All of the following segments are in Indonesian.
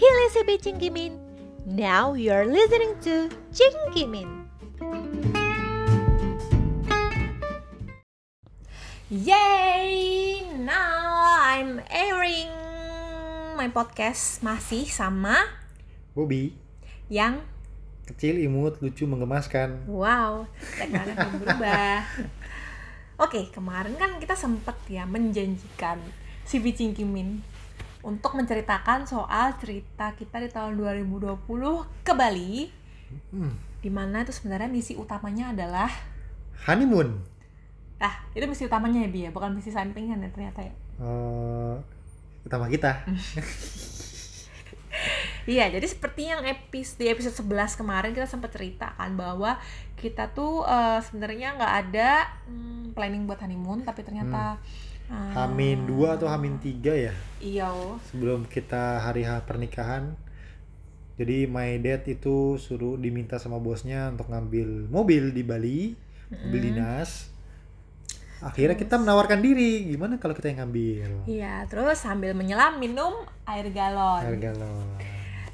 Hilesibi Cingkimin. Now you're listening to Cingkimin. Yay! Now I'm airing my podcast masih sama Bobby, yang kecil, imut, lucu, menggemaskan. wow, belum berubah. Oke, kemarin kan kita sempet ya menjanjikan si Bicingkimin untuk menceritakan soal cerita kita di tahun 2020 ke Bali. Hmm. Di mana itu sebenarnya misi utamanya adalah Honeymoon. ah itu misi utamanya ya Bi ya bukan misi sampingan ya ternyata ya Eh, utama kita. Iya, jadi seperti yang episode di episode 11 kemarin kita sempat cerita kan bahwa kita tuh eh, sebenarnya nggak ada hmm, planning buat honeymoon tapi ternyata eh, Hamin 2 atau Hamin 3 ya Iya, oh. sebelum kita hari H pernikahan. Jadi my dad itu suruh diminta sama bosnya untuk ngambil mobil di Bali, mobil dinas. Akhirnya kita menawarkan diri, gimana kalau kita yang ngambil? Iya, terus sambil menyelam minum air galon. Harga loh.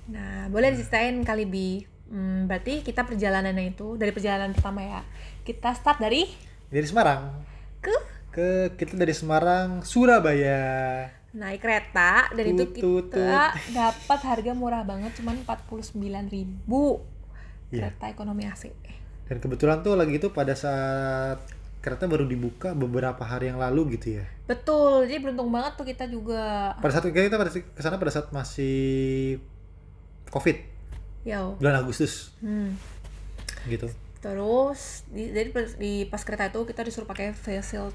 Nah, boleh diceritain kali Bi. Hmm, berarti kita perjalanannya itu dari perjalanan pertama ya. Kita start dari Dari Semarang ke ke kita dari Semarang Surabaya. naik kereta dan itu Tut, kita dapat harga murah banget cuman 49.000 ribu Iya. kereta ekonomi AC Dan kebetulan tuh lagi itu pada saat kereta baru dibuka beberapa hari yang lalu gitu ya. betul jadi beruntung banget tuh kita juga Pada saat kita pada ke sana pada saat masih Covid ya bulan Agustus hmm. gitu. terus di, jadi pas- di pas kereta itu kita disuruh pakai face shield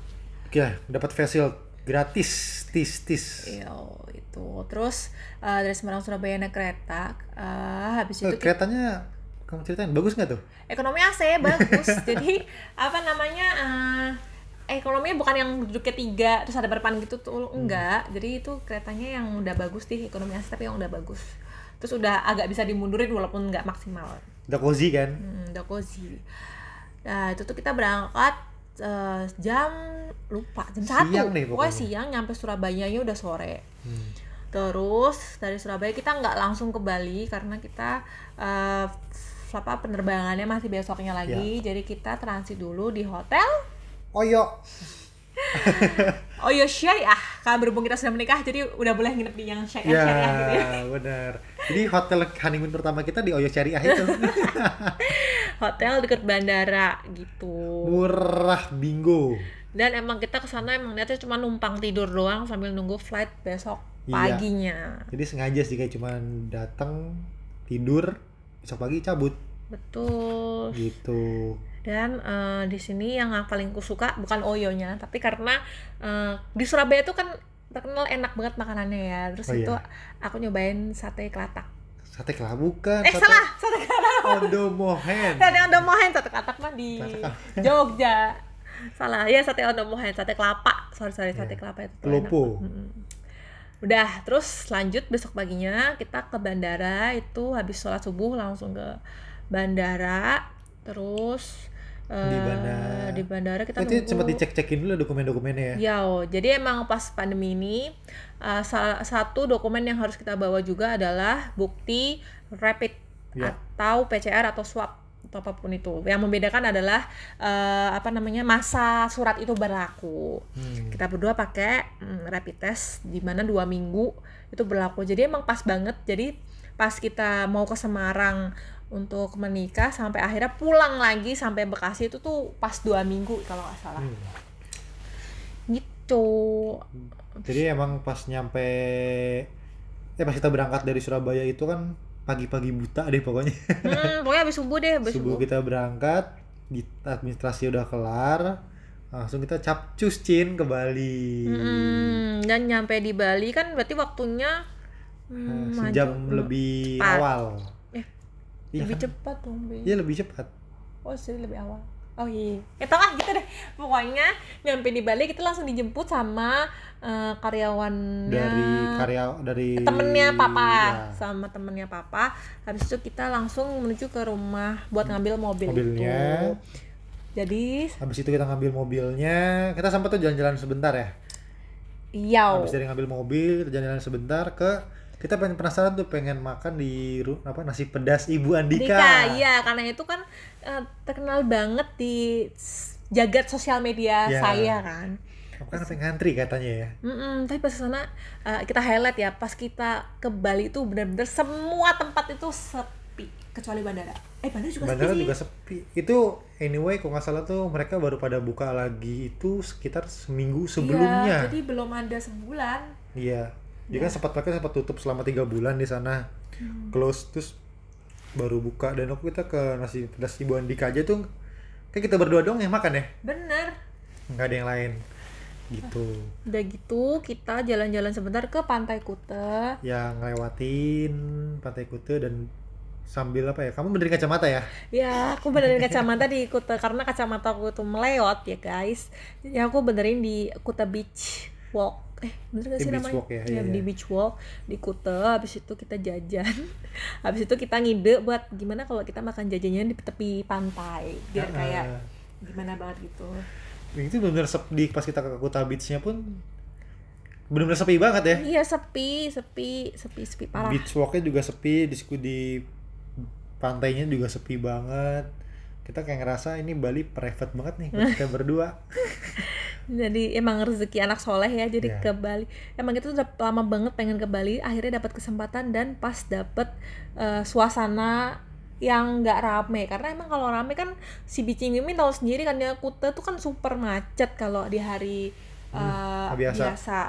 Oke, dapat face shield gratis, tis tis. ya itu. Terus eh, dari Semarang Surabaya naik kereta eh, habis Eh, itu kita- keretanya kamu ceritain bagus nggak tuh? ekonomi AC bagus. Jadi apa namanya eh, ekonominya bukan yang duduknya tiga terus ada berpan gitu tuh enggak. Jadi itu keretanya yang udah bagus sih ekonomi AC tapi yang udah bagus. Terus udah agak bisa dimundurin walaupun nggak maksimal. Udah cozy kan? hmm, udah cozy. Nah itu tuh kita berangkat eh, jam lupa jam satu Siang nih pokoknya pokoknya. siang nyampe Surabaya nya udah sore Hmm. Terus dari Surabaya kita nggak langsung ke Bali karena kita eh, apa penerbangannya masih besoknya lagi. Ya. Jadi kita transit dulu di hotel Oyo. Oh iya syariah. Karena berhubung kita sudah menikah jadi udah boleh nginep di yang syariah Ya, syariah gitu ya. benar. Jadi hotel honeymoon pertama kita di Oyo Syariah itu. Hotel deket bandara gitu. Murah bingo. Dan emang kita ke sana emang niatnya cuma numpang tidur doang sambil nunggu flight besok Iya. paginya. Jadi sengaja sih kayak cuman datang tidur besok pagi cabut Betul. gitu. Dan eh, di sini yang paling kusuka bukan oyonya, tapi karena eh, di Surabaya itu kan terkenal enak banget makanannya ya. Terus Oh, itu iya. aku nyobain sate kelatak. Sate kelapa bukan. Eh sate salah, sate kelatak. Ondo Mohen. Sate Ondomohen, sate kelatak mah di Kelatak. Jogja. Salah, ya sate Ondomohen, sate kelapa. Sorry sorry, sate Iya. kelapa itu. Kelopo. Udah, terus lanjut besok paginya kita ke bandara itu habis sholat subuh langsung ke bandara. Terus Di eh, bandara. di bandara kita Itu nunggu sempat dicek-cekin dulu dokumen-dokumennya ya. Ya, oh, jadi emang pas pandemi ini uh, salah satu dokumen yang harus kita bawa juga adalah bukti rapid Ya. atau PCR atau swab atau apa pun itu. Yang membedakan adalah uh, apa namanya masa surat itu berlaku. Hmm. Kita berdua pakai mm, rapid test di mana dua minggu itu berlaku. Jadi emang pas banget. Jadi pas kita mau ke Semarang untuk menikah sampai akhirnya pulang lagi sampai Bekasi itu tuh pas dua minggu kalau nggak salah Hmm. gitu Jadi emang pas nyampe ya pas kita berangkat dari Surabaya itu kan pagi-pagi buta deh pokoknya. hmm, pokoknya habis subuh deh habis Subuh subuh kita berangkat, di- administrasi udah kelar, langsung kita capcus Cin ke Bali. Hmm, dan nyampe di Bali kan berarti waktunya hmm, Nah, Sejam maju. lebih awal. Eh, Iya lebih kan? cepat dong Be. Iya lebih cepat. oh sih lebih awal oh iya eh tau lah gitu deh pokoknya nyampe di Bali kita langsung dijemput sama eh, karyawannya Dari karya dari temennya papa ya, sama temennya papa habis itu kita langsung menuju ke rumah buat ngambil mobil Mobilnya. itu jadi Habis itu kita ngambil mobilnya, kita sempat tuh jalan-jalan sebentar ya. iya Habis dari ngambil mobil, kita jalan-jalan sebentar ke kita pengen penasaran tuh pengen makan di apa nasi pedas Ibu Andika. Dika, iya karena itu kan eh, terkenal banget di jagat sosial media Ya. saya kan. Kan sampai ngantri katanya ya. Mm-mm, tapi pas ke sana eh, kita highlight ya pas kita ke Bali itu benar-benar semua tempat itu sepi kecuali bandara. Eh bandara juga Bandara sepi sih. juga sepi. Itu anyway kok nggak salah tuh mereka baru pada buka lagi itu sekitar seminggu Iya, sebelumnya. jadi belum ada sebulan. Iya. Dia Ya. kan sempat pakai sempat tutup selama tiga bulan di sana. Hmm. Close terus baru buka dan waktu kita ke nasi pedas Ibu Andika aja tuh kayak kita berdua dong yang makan ya. Bener. Nggak ada yang lain. Gitu. Udah gitu kita jalan-jalan sebentar ke Pantai Kuta. Yang ngelewatin Pantai Kute dan sambil apa ya? Kamu benerin kacamata ya? Ya, aku benerin kacamata di Kuta karena kacamata aku tuh meleot ya guys. Jadi aku benerin di Kuta Beach Walk. Eh, bener gak Di sih beach namanya? walk ya, Iya, iya, di iya. beach walk di Kuta. Habis itu kita jajan. Habis itu kita ngide buat gimana kalau kita makan jajannya di tepi pantai. Biar kayak gimana banget gitu. itu bener sepi pas kita ke Kuta Beach-nya pun bener-bener sepi banget ya. Iya, sepi, sepi, sepi, sepi parah. Beach walk-nya juga sepi, di di pantainya juga sepi banget. Kita kayak ngerasa ini Bali private banget nih kita berdua. Jadi emang rezeki anak soleh ya jadi Iya. ke Bali. Emang kita udah lama banget pengen ke Bali, akhirnya dapat kesempatan dan pas dapet eh, suasana yang nggak rame karena emang kalau rame kan si Bicing Mimin tahu sendiri kan ya Kuta tuh kan super macet kalau di hari eh, biasa. biasa.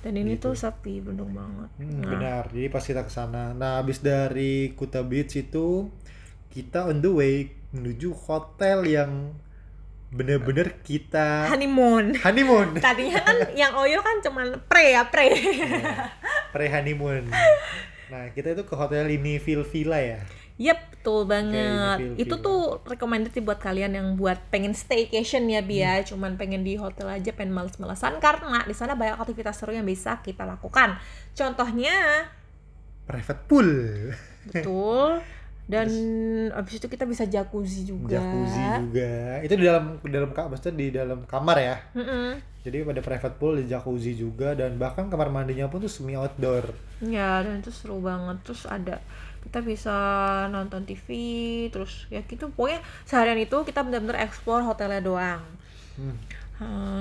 Dan ini Gitu. tuh sepi bener banget. Hmm, Nah, benar. Jadi pas kita ke sana. Nah, habis dari Kuta Beach itu kita on the way menuju hotel yang bener-bener kita honeymoon. honeymoon. Tadinya kan yang Oyo kan cuman pre ya pre. Pre honeymoon. Nah, kita itu ke hotel ini Vil Villa ya. Yep, betul banget. feel- itu tuh recommended sih buat kalian yang buat pengen staycation ya, Bi Hmm. ya. Cuman pengen di hotel aja, pengen males-malesan karena di sana banyak aktivitas seru yang bisa kita lakukan. Contohnya, Private pool. betul. Dan abis itu kita bisa jacuzzi juga. Jacuzzi juga. Itu di dalam di dalam maksudnya di dalam kamar ya. Mm-mm. Jadi ada private pool, di jacuzzi juga dan bahkan kamar mandinya pun tuh semi outdoor. Ya, dan itu seru banget. Terus ada kita bisa nonton TV, terus ya gitu. Pokoknya seharian itu kita benar-benar explore hotelnya doang. Hmm.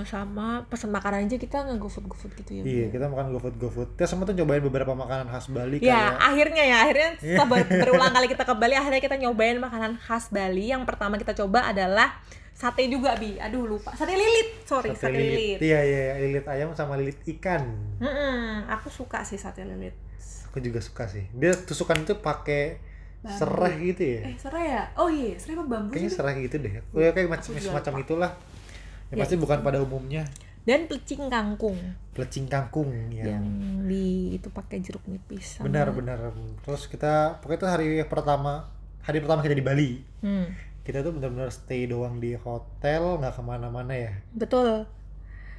Sama pesen makanan aja kita nggak gofood gofood gitu ya. Iya, kita makan GoFood GoFood. Kita semua tuh cobain beberapa makanan khas Bali Ya, kayak akhirnya ya, akhirnya setelah ber- berulang kali kita ke Bali, akhirnya kita nyobain makanan khas Bali. Yang pertama kita coba adalah sate juga, Bi. Aduh, lupa. Sate lilit, sorry, sate, lilit. Iya, iya, iya, lilit ayam sama lilit ikan. Mm-mm, aku suka sih sate lilit. Aku juga suka sih. Dia tusukan itu pakai Bambu. serai gitu ya. Eh, serai ya? Oh iya, serai apa bambu Kayaknya serai gitu deh. Oh, ya, kayak macam lupa. itulah. Ya, Ya, pasti bukan pada umumnya. Dan pecing kangkung Pelecing kangkung yang yang di itu pakai jeruk nipis. sama- benar benar. Terus kita pokoknya itu hari pertama hari pertama kita di Bali. Hmm, Kita tuh benar-benar stay doang di hotel, nggak ke mana-mana ya. betul.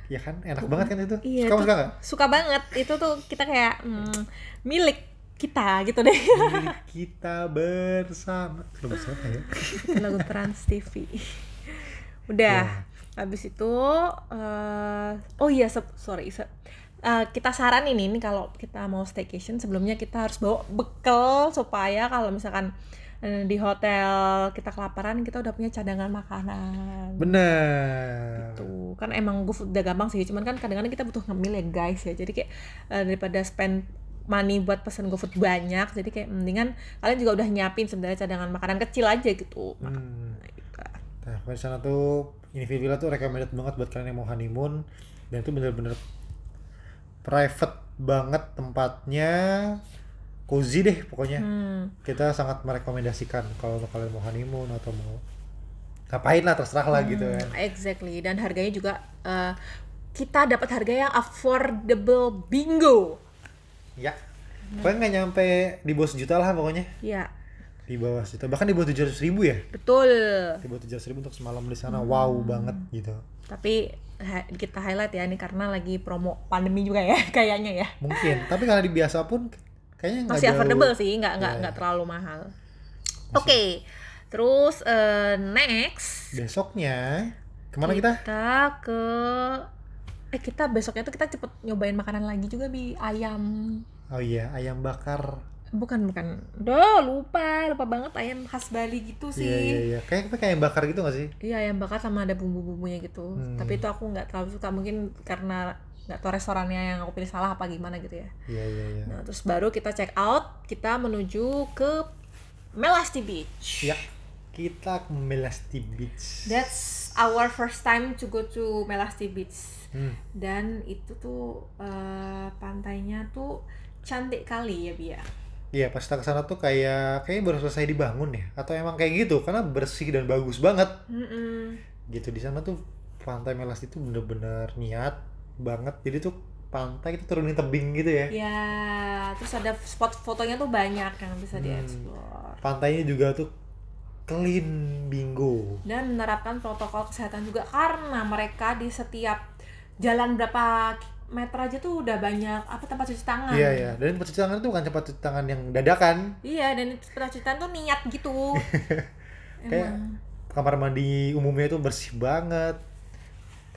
Ya kan, enak banget kan itu. Iya, Kamu suka nggak? Suka banget. Itu tuh kita kayak hmm, milik kita gitu deh. Milik kita bersama. Lagu siapa ya? Lagu Trans TV. Udah. Habis itu eh oh iya sorry eh, kita saranin ini kalau kita mau staycation sebelumnya kita harus bawa bekal supaya kalau misalkan eh, di hotel kita kelaparan kita udah punya cadangan makanan. Bener. Tuh, kan emang gue udah gampang sih, cuman kan kadang-kadang kita butuh ngemil ya guys ya. Jadi kayak eh, daripada spend money buat pesen GoFood banyak, jadi kayak mendingan kalian juga udah nyiapin sebenarnya cadangan makanan kecil aja gitu. Hmm. Gitu. Nah, di sana tuh ini Villa tuh recommended banget buat kalian yang mau honeymoon. Dan itu bener-bener private banget tempatnya. Cozy deh pokoknya. Hmm. kita sangat merekomendasikan kalau kalian mau honeymoon atau mau ngapain lah terserah lah gitu kan. Exactly. Dan harganya juga eh, kita dapat harga yang affordable bingo. ya. Pokoknya nggak nyampe di bawah sejuta lah pokoknya. Ya, di bawah sejuta bahkan di bawah tujuh ratus ribu ya? Betul. di bawah tujuh ribu untuk semalam di sana. Wow banget gitu. Tapi kita highlight ya ini karena lagi promo pandemi juga ya kayaknya ya. mungkin. Tapi kalau di biasa pun kayaknya Masih jauh. affordable sih, nggak nggak nggak iya. terlalu mahal. Oke, terus eh, next. Besoknya ke mana kita? Kita ke eh kita besoknya tuh kita cepet nyobain makanan lagi juga bi. Ayam. Oh iya ayam bakar bukan bukan Duh, lupa lupa banget ayam khas Bali gitu sih iya iya iya kayak kayak ayam bakar gitu gak sih Iya ayam bakar sama ada bumbu-bumbunya gitu. Hmm. Tapi itu aku nggak terlalu suka mungkin karena nggak tahu restorannya yang aku pilih salah apa gimana gitu ya. iya iya iya Nah terus baru kita check out, kita menuju ke Melasti Beach. ya kita ke Melasti Beach That's our first time to go to Melasti Beach. Hmm. Dan itu tuh eh, pantainya tuh cantik kali ya Bia. Iya pas kita ke sana tuh kayak kayak baru selesai dibangun ya atau emang kayak gitu karena bersih dan bagus banget Mm-mm. gitu di sana tuh pantai Melasti itu bener-bener niat banget jadi tuh pantai kita turunin tebing gitu ya Ya, terus ada spot fotonya tuh banyak yang bisa Hmm. dieksplor. pantainya juga tuh clean bingo dan menerapkan protokol kesehatan juga karena mereka di setiap jalan berapa meter aja tuh udah banyak apa tempat cuci tangan. iya iya dan tempat cuci tangan itu bukan tempat cuci tangan yang dadakan Iya, dan tempat cuci tangan tuh niat gitu. Kayak- Emang. kamar mandi umumnya itu bersih banget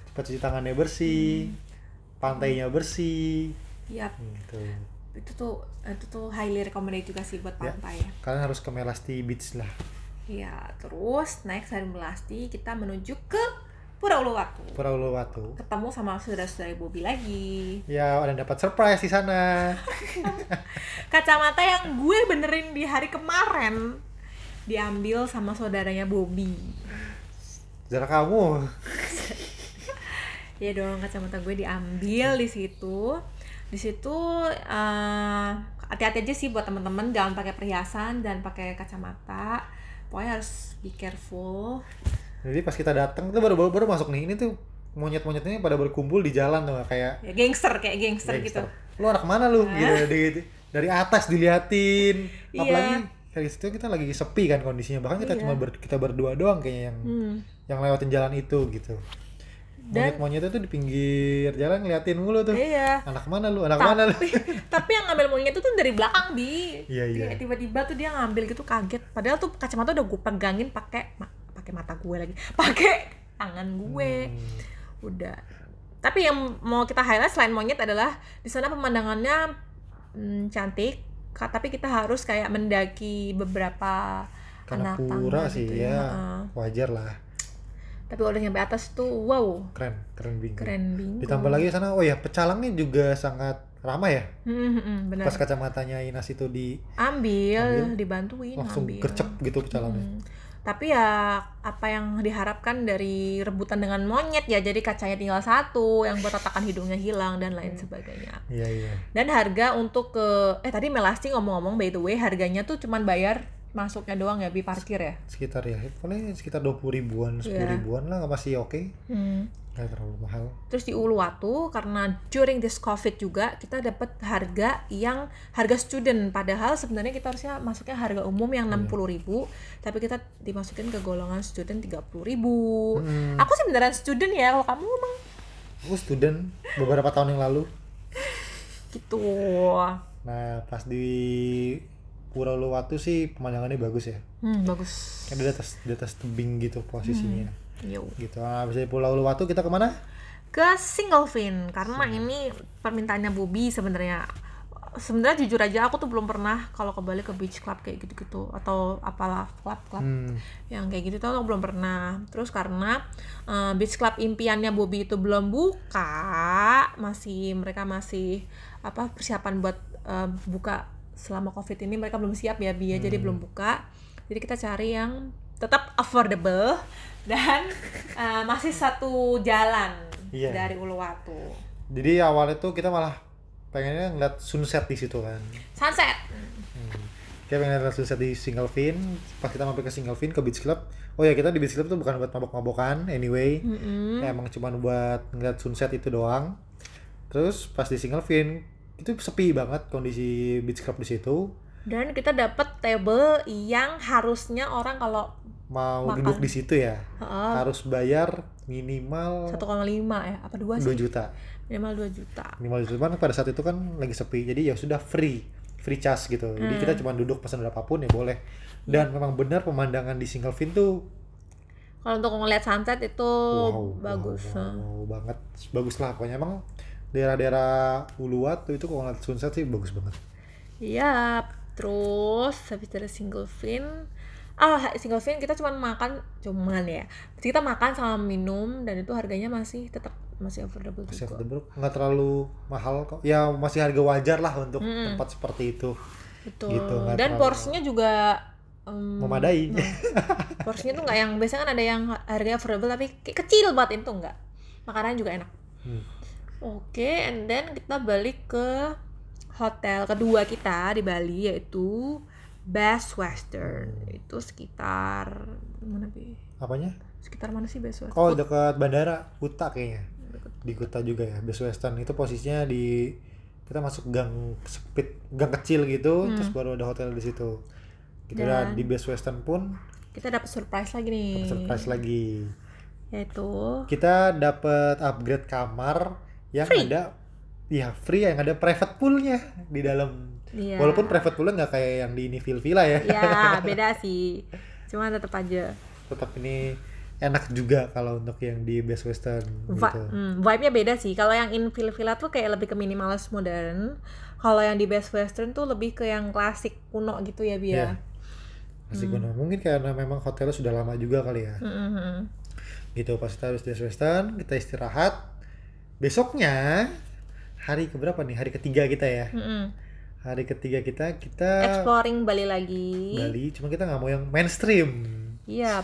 tempat cuci tangannya bersih pantainya bersih Iya, gitu itu tuh itu tuh highly recommended juga sih buat Ya. pantai. kalian harus ke Melasti Beach lah Iya, terus next dari Melasti kita menuju ke Pura Uluwatu. Pura Uluwatu Ketemu sama saudara-saudara Bobby lagi. ya ada dapat surprise di sana. Kacamata yang gue benerin di hari kemarin diambil sama saudaranya Bobby. Zara kamu. Ya dong kacamata gue diambil di situ. Di situ eh, hati-hati aja sih buat temen-temen jangan pakai perhiasan dan pakai kacamata. Pokoknya harus be careful jadi pas kita datang tuh baru baru, baru masuk nih ini tuh monyet-monyetnya pada berkumpul di jalan tuh kayak ya gangster kayak gangster, gitu. Gangster. lu anak mana lu? Gitu dari dari atas diliatin. Iya. apalagi dari situ kita lagi sepi kan kondisinya. Bahkan kita Iya. cuma ber- kita berdua doang kayaknya yang Hmm. yang lewatin jalan itu gitu. Monyet-monyetnya tuh di pinggir jalan ngeliatin mulu tuh. Iya. Anak mana lu? Anak mana lu? Tapi tapi yang ngambil monyet itu tuh dari belakang bi. Iya, iya. Tiba-tiba tuh dia ngambil gitu kaget. Padahal tuh kacamata udah gue pegangin pakai pakai mata gue lagi pakai tangan gue. Hmm. udah. Tapi yang mau kita highlight selain monyet adalah di sana pemandangannya hmm, cantik tapi kita harus kayak mendaki beberapa karena anak pura sih gitu ya. Heeh. wajar lah. Tapi kalau udah nyampe atas tuh wow. Keren keren bingung. Keren bingung. Ditambah lagi sana oh ya pecalangnya juga sangat ramah ya? Hmm, hmm, hmm, benar. Pas kacamatanya Inas itu di ambil, Ambil, dibantuin langsung ambil. gercep gitu pecalangnya. Hmm. Tapi ya apa yang diharapkan dari rebutan dengan monyet ya jadi kacanya tinggal satu, yang buat tatakan hidungnya hilang dan lain sebagainya. iya iya Dan harga untuk ke eh tadi Melasti ngomong-ngomong by the way harganya tuh cuman bayar masuknya doang ya bi parkir ya. sekitar ya paling sekitar dua puluh ribuan sepuluh Iya. ribuan lah masih oke Hmm. Nggak terlalu mahal. Terus di Uluwatu karena during this covid juga kita dapat harga yang harga student. Padahal sebenarnya kita harusnya masuknya harga umum yang 60.000 ribu tapi kita dimasukin ke golongan student 30.000 ribu. Hmm. Aku sih beneran student ya kalau kamu emang? Aku student beberapa tahun yang lalu. Gitu. nah pas di Pura Uluwatu sih pemandangannya bagus ya. Hmm, bagus. kan di atas di atas tebing gitu posisinya Yo. gitu nah, habis dari Pulau Uluwatu kita ke mana Ke single fin karena ini permintaannya Bobby sebenarnya. Sebenarnya jujur aja aku tuh belum pernah kalau ke Bali ke beach club kayak gitu-gitu atau apalah club-club hmm. yang kayak gitu tuh aku belum pernah. Terus karena eh, beach club impiannya Bobby itu belum buka, masih mereka masih apa persiapan buat eh, buka selama covid ini mereka belum siap ya Bia jadi belum buka. Jadi kita cari yang tetap affordable dan eh, masih satu jalan Iya. dari Uluwatu. jadi awalnya tuh kita malah pengennya ngeliat sunset di situ kan Sunset. Hmm. Kita pengen lihat sunset di Single Fin. Pas kita mampir ke Single Fin ke Beach Club. Oh ya kita di Beach Club tuh bukan buat mabok-mabokan. Anyway, Mm-mm. ya, emang cuma buat ngeliat sunset itu doang. Terus pas di Single Fin itu sepi banget kondisi Beach Club di situ. Dan kita dapat table yang harusnya orang kalau Mau Makan. duduk di situ ya Heeh, harus bayar minimal 1,5 ya apa dua 2 sih juta. minimal 2 juta Minimal 2 juta. Pada saat itu kan lagi sepi. Jadi ya sudah free. Free charge gitu. Jadi Hmm. kita cuma duduk pesan berapapun ya boleh. Dan memang benar pemandangan di Single Fin tuh kalau untuk ngeliat sunset itu wow, bagus wow, wow, wow banget bagus lah pokoknya emang daerah-daerah Uluwat tuh itu kalau ngeliat sunset sih bagus banget Iya, terus habis dari single fin, ah single fin kita cuma makan cuman ya, kita makan sama minum dan itu harganya masih tetap masih affordable masih juga. affordable nggak terlalu mahal kok ya masih harga wajar lah untuk Mm-mm. tempat seperti itu Betul. Gitu, nggak dan terlalu- porsinya juga em, memadai nah, porsinya tuh nggak yang biasanya kan ada yang harganya affordable tapi kecil banget itu enggak. Makanannya juga enak. Hmm. Oke, and then kita balik ke hotel kedua kita di Bali yaitu Best Western. Itu sekitar mana bi? apanya Sekitar mana sih Best Western? oh dekat bandara Kuta kayaknya di Kuta juga ya Best Western itu posisinya di kita masuk gang sempit gang kecil gitu Hmm. terus baru ada hotel di situ gitu Dan- dan di Best Western pun Kita dapat surprise lagi nih. surprise lagi Yaitu kita dapat upgrade kamar yang Free. ada ya free yang ada private poolnya di dalam Iya. walaupun private poolnya nggak kayak yang di ini Villa ya Ya, beda sih. Cuma tetap aja. tetap ini enak juga kalau untuk yang di Best Western Vi- gitu hmm, vibe-nya beda sih. Kalau yang in Villa Villa tuh kayak lebih ke minimalis modern. Kalau yang di Best Western tuh lebih ke yang klasik kuno gitu ya, Bia. Iya. masih kuno mungkin karena memang hotelnya sudah lama juga kali ya Mm-mm. gitu pas kita habis Best Western kita istirahat besoknya hari keberapa nih hari ketiga kita ya Mm-mm. Hari ketiga kita kita Exploring Bali lagi. Bali cuma kita nggak mau yang mainstream Iya.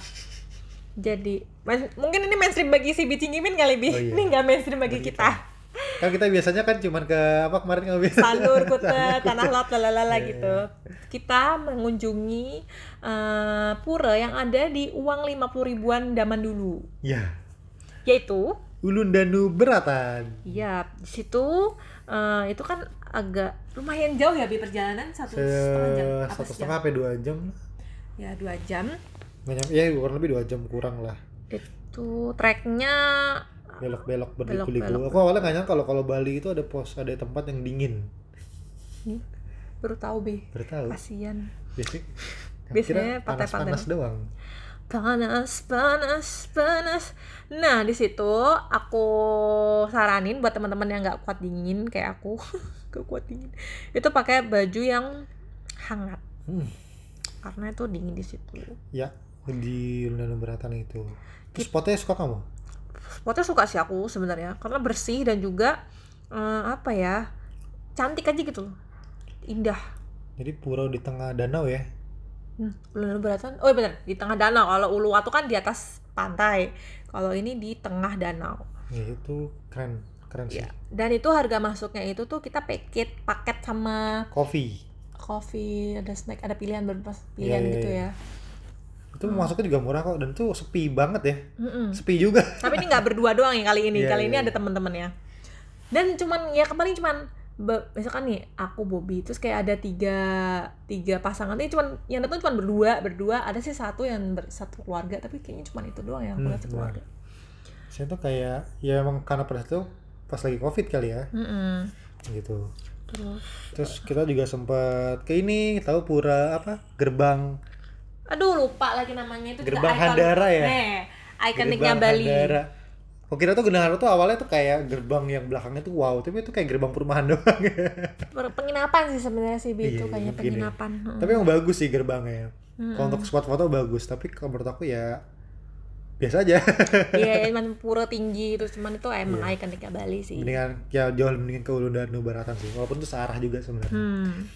Jadi main- mungkin ini mainstream bagi si Bici Ngimin kali Bi. Oh, iya. Ini nggak mainstream bagi Bagi kita. kan kita biasanya kan cuman ke apa kemarin nggak bisa Sanur, Kute, Tanah Lot, lalala Iya, gitu. Kita mengunjungi eh, pura yang ada di uang 50 ribuan zaman dulu. ya Yaitu Ulun Danu Beratan Iya, di situ eh, itu kan agak lumayan jauh ya bi perjalanan satu setengah jam, Se- satu setengah sampai dua jam Ya dua jam. nyampe ya kurang lebih dua jam kurang lah Itu treknya belok-belok berliku-liku aku awalnya nggak nyangka kalau kalau Bali itu ada pos ada tempat yang dingin nih baru tahu bi. baru tahu Kasian. Biasanya, Biasanya pantai-pantai. panas-panas doang. Panas, panas, panas. Nah di situ aku saranin buat teman-teman yang nggak kuat dingin kayak aku, gak kuat dingin. Itu pakai baju yang hangat Hmm, karena itu dingin di situ. ya di Lundana Beratan itu. Terus spotnya suka kamu? Spotnya suka sih aku sebenarnya karena bersih dan juga eh, apa ya cantik aja gitu loh, indah. Jadi pura di tengah danau ya. Hmm, Belum beratan. Oh iya benar di tengah danau. Kalau Uluwatu kan di atas pantai. Kalau ini di tengah danau. Ya itu keren, keren sih. Ya. Dan itu harga masuknya itu tuh kita paket paket sama Coffee. coffee, ada snack, ada pilihan pilihan Iya, iya, gitu iya. ya. Itu masuknya juga murah kok dan itu sepi banget ya. Mm-mm. Sepi juga. Tapi ini nggak berdua doang ya kali ini. Iya, kali ini iya, ada iya. teman-temannya. Dan cuman ya kemarin cuman be- misalkan nih aku Bobby terus kayak ada tiga tiga pasangan ini cuman yang datang cuman berdua berdua ada sih satu yang ber- satu keluarga tapi kayaknya cuman itu doang yang aku Hmm, lihat sekeluarga. Saya tuh kayak ya emang karena pada itu pas lagi covid kali ya Mm-mm. gitu. Terus Terus kita juga sempat ke ini tahu pura apa gerbang aduh lupa lagi namanya itu juga Gerbang icon- Handara ya? Nih, ikoniknya Gerbang Bali. Handara. Kok kira tuh Handara tuh awalnya tuh kayak gerbang yang belakangnya tuh wow, tapi itu kayak gerbang perumahan doang. Penginapan sih sebenarnya sih Bi, itu Iya, kayaknya mungkin ya. penginapan. Mm. tapi emang bagus sih gerbangnya. Mm-mm. Kalau untuk spot foto bagus, tapi kalau menurut aku ya biasa aja. Iya, cuman pura tinggi itu cuman itu emang Iya. ikoniknya Bali sih. mendingan ya jauh mendingan ke Ulu dan Baratan sih. Walaupun itu searah juga sebenarnya. Hmm.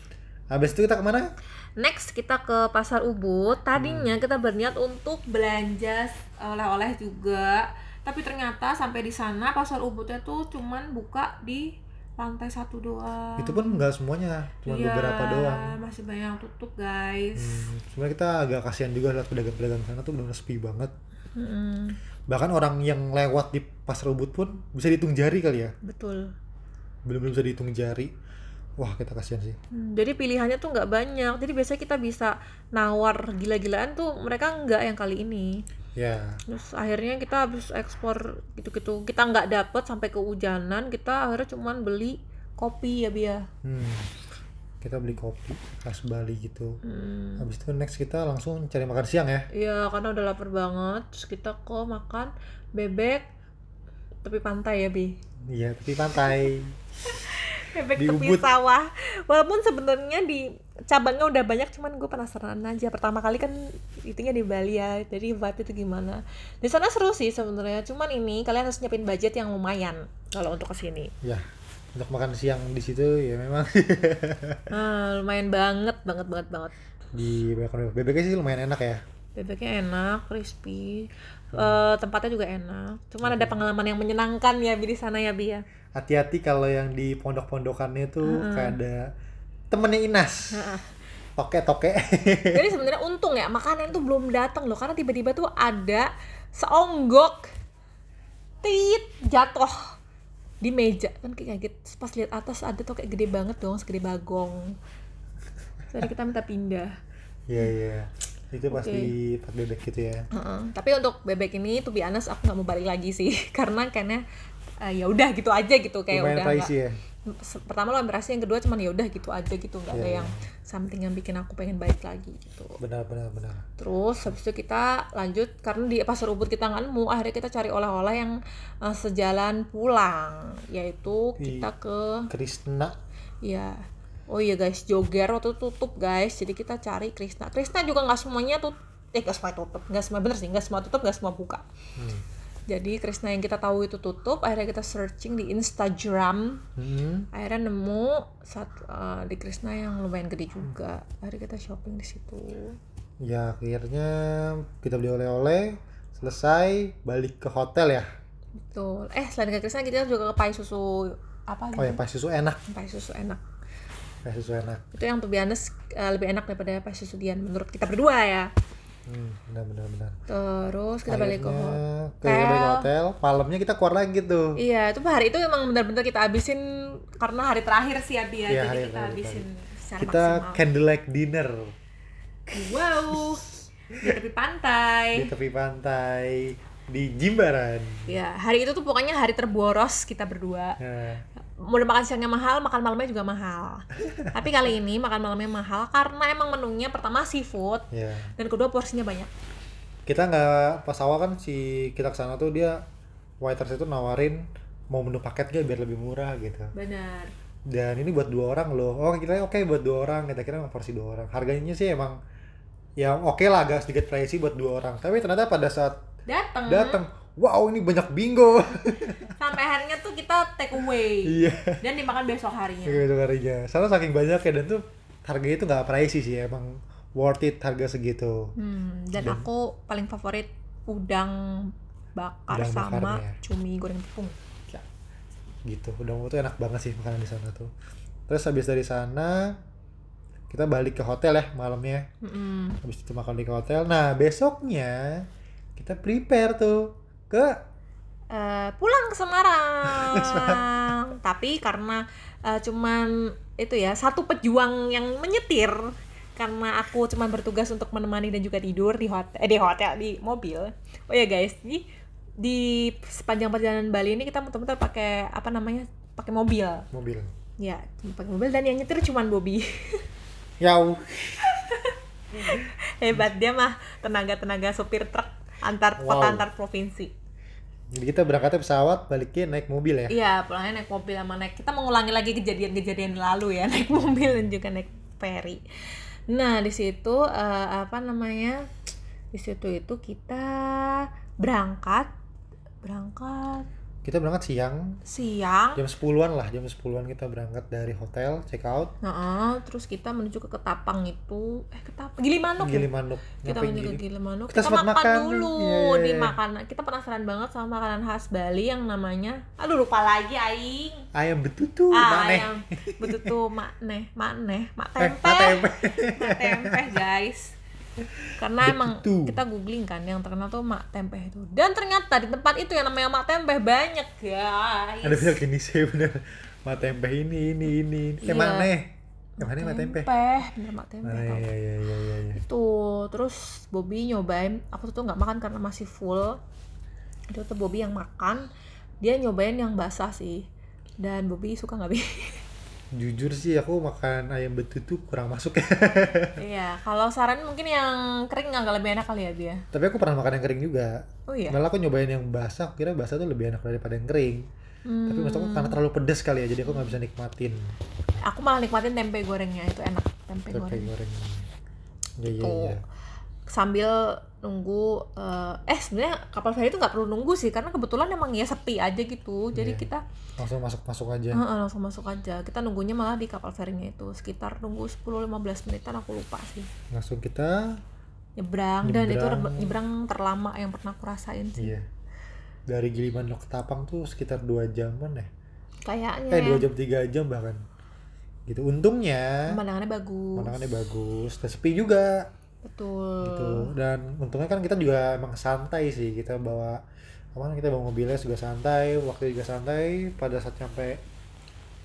Habis itu kita ke mana? Next kita ke Pasar Ubud. Tadinya Hmm. kita berniat untuk belanja oleh-oleh juga, tapi ternyata sampai di sana Pasar Ubudnya tuh cuman buka di lantai satu doang. Itu pun nggak semuanya, cuma Iya, beberapa doang. Masih banyak yang tutup, guys. Hmm, sebenarnya kita agak kasihan juga lihat pedagang-pedagang sana tuh benar sepi banget. Mm-mm. Bahkan orang yang lewat di pasar Ubud pun bisa dihitung jari kali ya. Betul. Belum-belum bisa dihitung jari. Wah, kita kasihan sih. Hmm, jadi pilihannya tuh nggak banyak. Jadi biasanya kita bisa nawar gila-gilaan tuh mereka nggak yang kali ini. Ya, Terus akhirnya kita habis ekspor gitu-gitu. Kita nggak dapet sampai kehujanan. Kita akhirnya cuman beli kopi ya Bia. hmm. Kita beli kopi khas Bali gitu. Hmm. Habis itu next kita langsung cari makan siang ya. Iya karena udah lapar banget. Terus kita ke makan bebek tepi pantai ya bi iya tepi pantai bebek Di tepi Ubud. sawah walaupun sebenarnya di cabangnya udah banyak cuman gue penasaran aja pertama kali kan itunya di Bali ya jadi vibe itu gimana di sana seru sih sebenarnya cuman ini kalian harus nyiapin budget yang lumayan kalau untuk ke sini ya untuk makan siang di situ ya memang. Ah lumayan banget banget banget banget. Di banyak bebeknya sih lumayan enak ya. Bebeknya enak crispy. Eh, tempatnya juga enak. Cuman ada pengalaman yang menyenangkan ya bi di sana ya bi ya. Hati-hati kalau yang di pondok-pondokannya tuh kayak ada temennya Inas. Toke toke. Jadi sebenarnya untung ya makanan tuh belum datang loh karena tiba-tiba tuh ada seonggok tit jatuh di meja kan kayak gitu Terus pas lihat atas ada tuh kayak gede banget dong segede bagong. Jadi kita minta pindah. Iya iya. Itu pasti pas bebek gitu ya. Heeh. Tapi untuk bebek ini tuh honest aku nggak mau balik lagi sih karena kayaknya eh, ya udah gitu aja gitu kayak Lumayan udah nggak- ya. Pertama lo berhasil yang kedua cuman ya udah gitu aja gitu nggak ada Iya, yang something yang bikin aku pengen balik lagi gitu. Benar benar benar. Terus habis itu kita lanjut karena di pasar Ubud kita nggak nemu, akhirnya kita cari oleh-oleh yang eh, sejalan pulang, yaitu kita ke Krishna ya oh iya guys Joger waktu itu tutup guys, jadi kita cari Krishna. Krishna juga nggak semuanya tuh eh nggak semua tutup, nggak semua bener sih, nggak semua tutup, nggak semua buka. Hmm. Jadi Krishna yang kita tahu itu tutup, akhirnya kita searching di Instagram, Hmm. akhirnya nemu saat eh, di Krishna yang lumayan gede juga, akhirnya kita shopping di situ. Ya akhirnya kita beli oleh-oleh selesai balik ke hotel ya. Betul. Eh, selain ke Krishna kita juga ke pai susu apa Oh ya pas susu enak, Pai susu enak. pas susu enak. Itu yang honest, eh, lebih enak daripada pai susu Dian menurut kita berdua ya. Hmm, benar benar benar. Terus kita balik ke Akhirnya hotel. ke hotel, malamnya kita keluar lagi tuh. Iya, itu hari itu emang benar-benar kita habisin karena hari terakhir sih Abi ya. Iya, Jadi hari kita terakhir, habisin secara Kita maksimal. candlelight dinner Wow. Di tepi pantai. di tepi pantai di Jimbaran. Ya, hari itu tuh pokoknya hari terboros kita berdua. Nah, Udah makan siangnya mahal, makan malamnya juga mahal. Tapi kali ini makan malamnya mahal karena emang menunya pertama seafood ya. dan kedua porsinya banyak. Kita nggak pas awal kan si kita ke sana tuh dia waiters itu nawarin mau menu paket gak biar lebih murah gitu. Benar. Dan ini buat dua orang loh. Oh kita oke buat dua orang. Kita kira emang porsi dua orang. Harganya sih emang ya oke lah agak sedikit pricey buat dua orang. Tapi ternyata pada saat Datang. datang, wow ini banyak bingo. Sampai harinya tuh kita take away iya. dan dimakan besok harinya. Gitu harinya. Soalnya saking banyak ya dan tuh harganya itu nggak pricey sih emang worth it harga segitu. Hmm, dan aku paling favorit udang bakar Udang sama bakarnya. cumi goreng tepung. Ya, gitu udah itu enak banget sih makanan di sana tuh terus habis dari sana kita balik ke hotel ya malamnya Mm-mm. habis itu makan di hotel nah besoknya kita prepare tuh ke Eh, pulang ke Semarang. Tapi karena eh, cuman itu ya satu pejuang yang menyetir karena aku cuman bertugas untuk menemani dan juga tidur di hotel eh, di hotel di mobil. Oh ya guys, di di sepanjang perjalanan Bali ini kita muter-muter pakai apa namanya? pakai mobil. mobil Ya, pakai mobil dan yang nyetir cuman Bobby. yau Hebat dia mah tenaga-tenaga sopir truk antar Wow. kota antar provinsi. jadi kita berangkatnya pesawat baliknya naik mobil ya Iya, pulangnya naik mobil sama naik. Kita mengulangi lagi kejadian-kejadian lalu ya, naik mobil dan juga naik ferry. Nah, di situ eh, apa namanya? Di situ itu kita berangkat berangkat kita berangkat siang. Siang. jam 10-an lah jam 10-an kita berangkat dari hotel check out. Nah, terus kita menuju ke Ketapang itu. Eh Ketapang Gilimanuk ya? Gilimanuk kita Ngapain menuju ke Gili- Gilimanuk Kita kita, makan, makan. dulu. Iya, iya, di iya. makanan. Kita penasaran banget sama makanan khas Bali yang namanya aduh lupa lagi aing. Ayam betutu ah maneh. yang betul tuh mak neh mak eh tempe. Mak tempe. Mak tempe guys karena emang Betutu. kita googling kan yang terkenal tuh mak tempe itu. Dan ternyata di tempat itu yang namanya mak tempe banyak guys. Ada banyak jenis ya bener. Mak tempe ini ini ini ini. Iya. eh maneh yang mana mak tempe bener mak tempe Ah, iya iya iya iya iya. itu terus Bobby nyobain aku tuh nggak makan karena masih full. Itu tuh Bobby yang makan dia nyobain yang basah sih. Dan Bobby suka nggak bi jujur sih aku makan ayam betutu kurang masuk ya Iya, kalau saran mungkin yang kering agak lebih enak kali ya dia. tapi aku pernah makan yang kering juga Oh iya. malah aku nyobain yang basah aku kira basah tuh lebih enak daripada yang kering tapi maksud aku karena terlalu pedes kali ya jadi aku nggak bisa nikmatin Aku malah nikmatin tempe gorengnya itu enak tempe tempe goreng. goreng iya iya Tuh. iya Sambil nunggu eh, eh sebenarnya kapal feri itu nggak perlu nunggu sih karena kebetulan emang ya sepi aja gitu. Jadi Iya. kita langsung masuk masuk aja Heeh, langsung masuk aja. Kita nunggunya malah di kapal ferinya itu sekitar nunggu 10-15 menitan aku lupa sih. langsung kita Nyebrang, dan itu Nyebrang. terlama yang pernah aku rasain sih. iya dari Gilimanuk ke Tapang tuh sekitar dua jaman ya Kayaknya eh dua jam tiga jam bahkan gitu untungnya pemandangannya bagus. pemandangannya bagus dan sepi juga Betul. gitu. Dan untungnya kan kita juga emang santai sih. Kita bawa apa kita bawa mobilnya juga santai waktu juga santai. Pada saat nyampe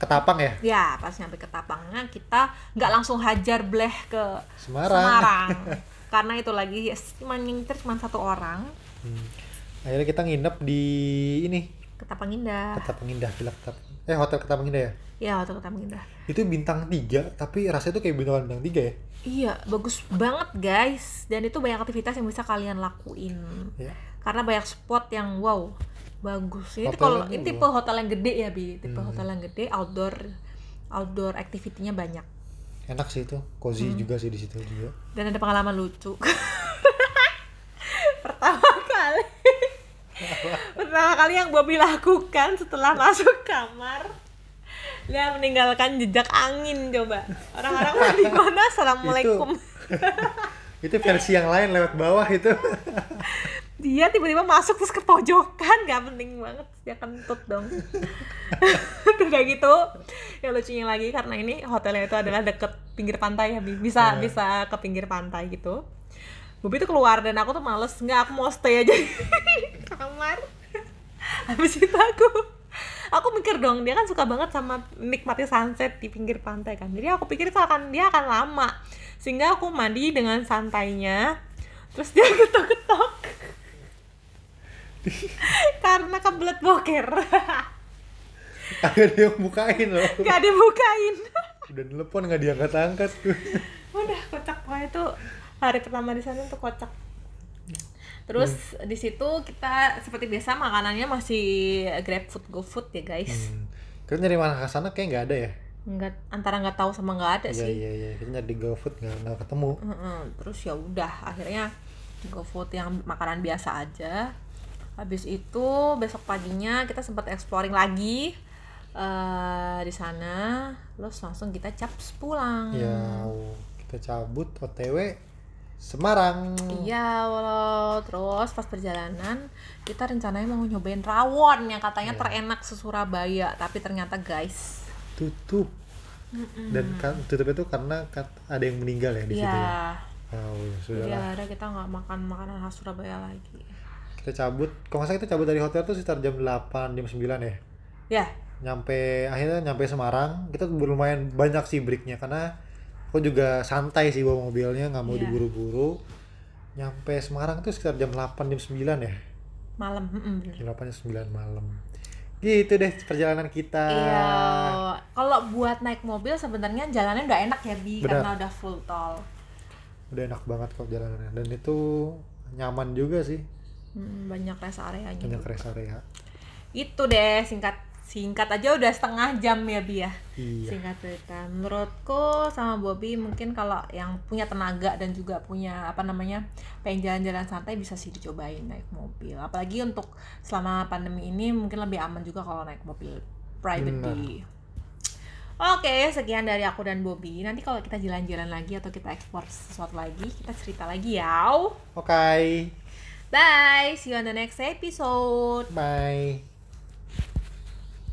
Ketapang ya? Ya, pas nyampe ke Tapangnya kita nggak langsung hajar bleh ke Semarang, Semarang. Karena itu lagi cuma ngincer cuma satu orang. Hmm. akhirnya kita nginep di ini? Ke Tapang Indah. Ketapang Indah Villa Ketapang. Eh hotel Ketapang Indah ya Ya, waktu ke Tapang Indah. itu bintang tiga tapi rasanya tuh kayak bintang bintang tiga ya Iya, bagus banget guys. Dan itu banyak aktivitas yang bisa kalian lakuin. ya Karena banyak spot yang wow, bagus. Ini kalau ini tipe hotel yang gede ya, Bi. Tipe hotel yang gede, outdoor outdoor activity-nya banyak. enak sih itu cozy juga sih di situ juga Dan ada pengalaman lucu. Pertama kali. Pertama kali yang Bobby lakukan setelah masuk kamar. Dia meninggalkan jejak angin coba. Orang-orang di mana? Assalamualaikum. itu versi yang lain lewat bawah itu Dia tiba-tiba masuk terus ke pojokan, gak penting banget. Dia kentut dong. Udah gitu. Ya lucunya lagi karena ini hotelnya itu adalah deket pinggir pantai ya, Bi. Bisa Iya. bisa ke pinggir pantai gitu. Bobi tuh keluar dan aku tuh males nggak aku mau stay aja di kamar. Habis itu aku aku mikir dong dia kan suka banget sama nikmati sunset di pinggir pantai kan. Jadi aku pikir itu akan dia akan lama. Sehingga aku mandi dengan santainya. Terus dia ketok-ketok. Karena kebelet boker. ada yang bukain loh Gak dibukain. udah telepon nggak diangkat angkat tuh udah kocak pokoknya itu hari pertama di sana tuh kocak terus di situ kita seperti biasa makanannya masih grab food go food ya guys. Hmm. kita nyari mana ke sana kayak nggak ada ya? Nggak antara nggak tahu sama nggak ada iya sih. iya iya. Kita nyari di GoFood nggak nggak ketemu. Heeh, terus ya udah akhirnya go food yang makanan biasa aja. Habis itu besok paginya kita sempat exploring lagi eh di sana. Terus langsung kita caps pulang. Ya kita cabut OTW Semarang. Iya, walau. Terus pas perjalanan kita rencananya mau nyobain rawon yang katanya Iya. terenak se Surabaya, tapi ternyata guys, tutup. Dan kan tutup itu karena ada yang meninggal ya di situ ya? Iya, oh ya sudah jadi akhirnya kita nggak makan makanan khas Surabaya lagi. kita cabut. Kalau nggak salah kita cabut dari hotel tuh sekitar jam 8 jam 9 ya? Ya, nyampe akhirnya nyampe Semarang. Kita lumayan banyak sih breaknya karena aku juga santai sih bawa mobilnya nggak mau Iya. diburu-buru nyampe Semarang tuh sekitar jam 8 jam 9 ya malam, bener. jam 8 jam 9 malam gitu deh perjalanan kita Iya, kalau buat naik mobil sebenarnya jalannya udah enak ya bi, Benar. karena udah full tol. udah enak banget kok jalanannya dan itu nyaman juga sih Mm, banyak rest areanya. banyak juga. rest area Itu deh singkat singkat aja udah setengah jam ya bi ya. iya singkat cerita menurutku sama Bobby mungkin kalau yang punya tenaga dan juga punya apa namanya pengen jalan-jalan santai bisa sih dicobain naik mobil apalagi untuk selama pandemi ini mungkin lebih aman juga kalau naik mobil private Oke, sekian dari aku dan Bobby. Nanti kalau kita jalan-jalan lagi atau kita ekspor sesuatu lagi, kita cerita lagi ya. oke Bye, see you on the next episode. bye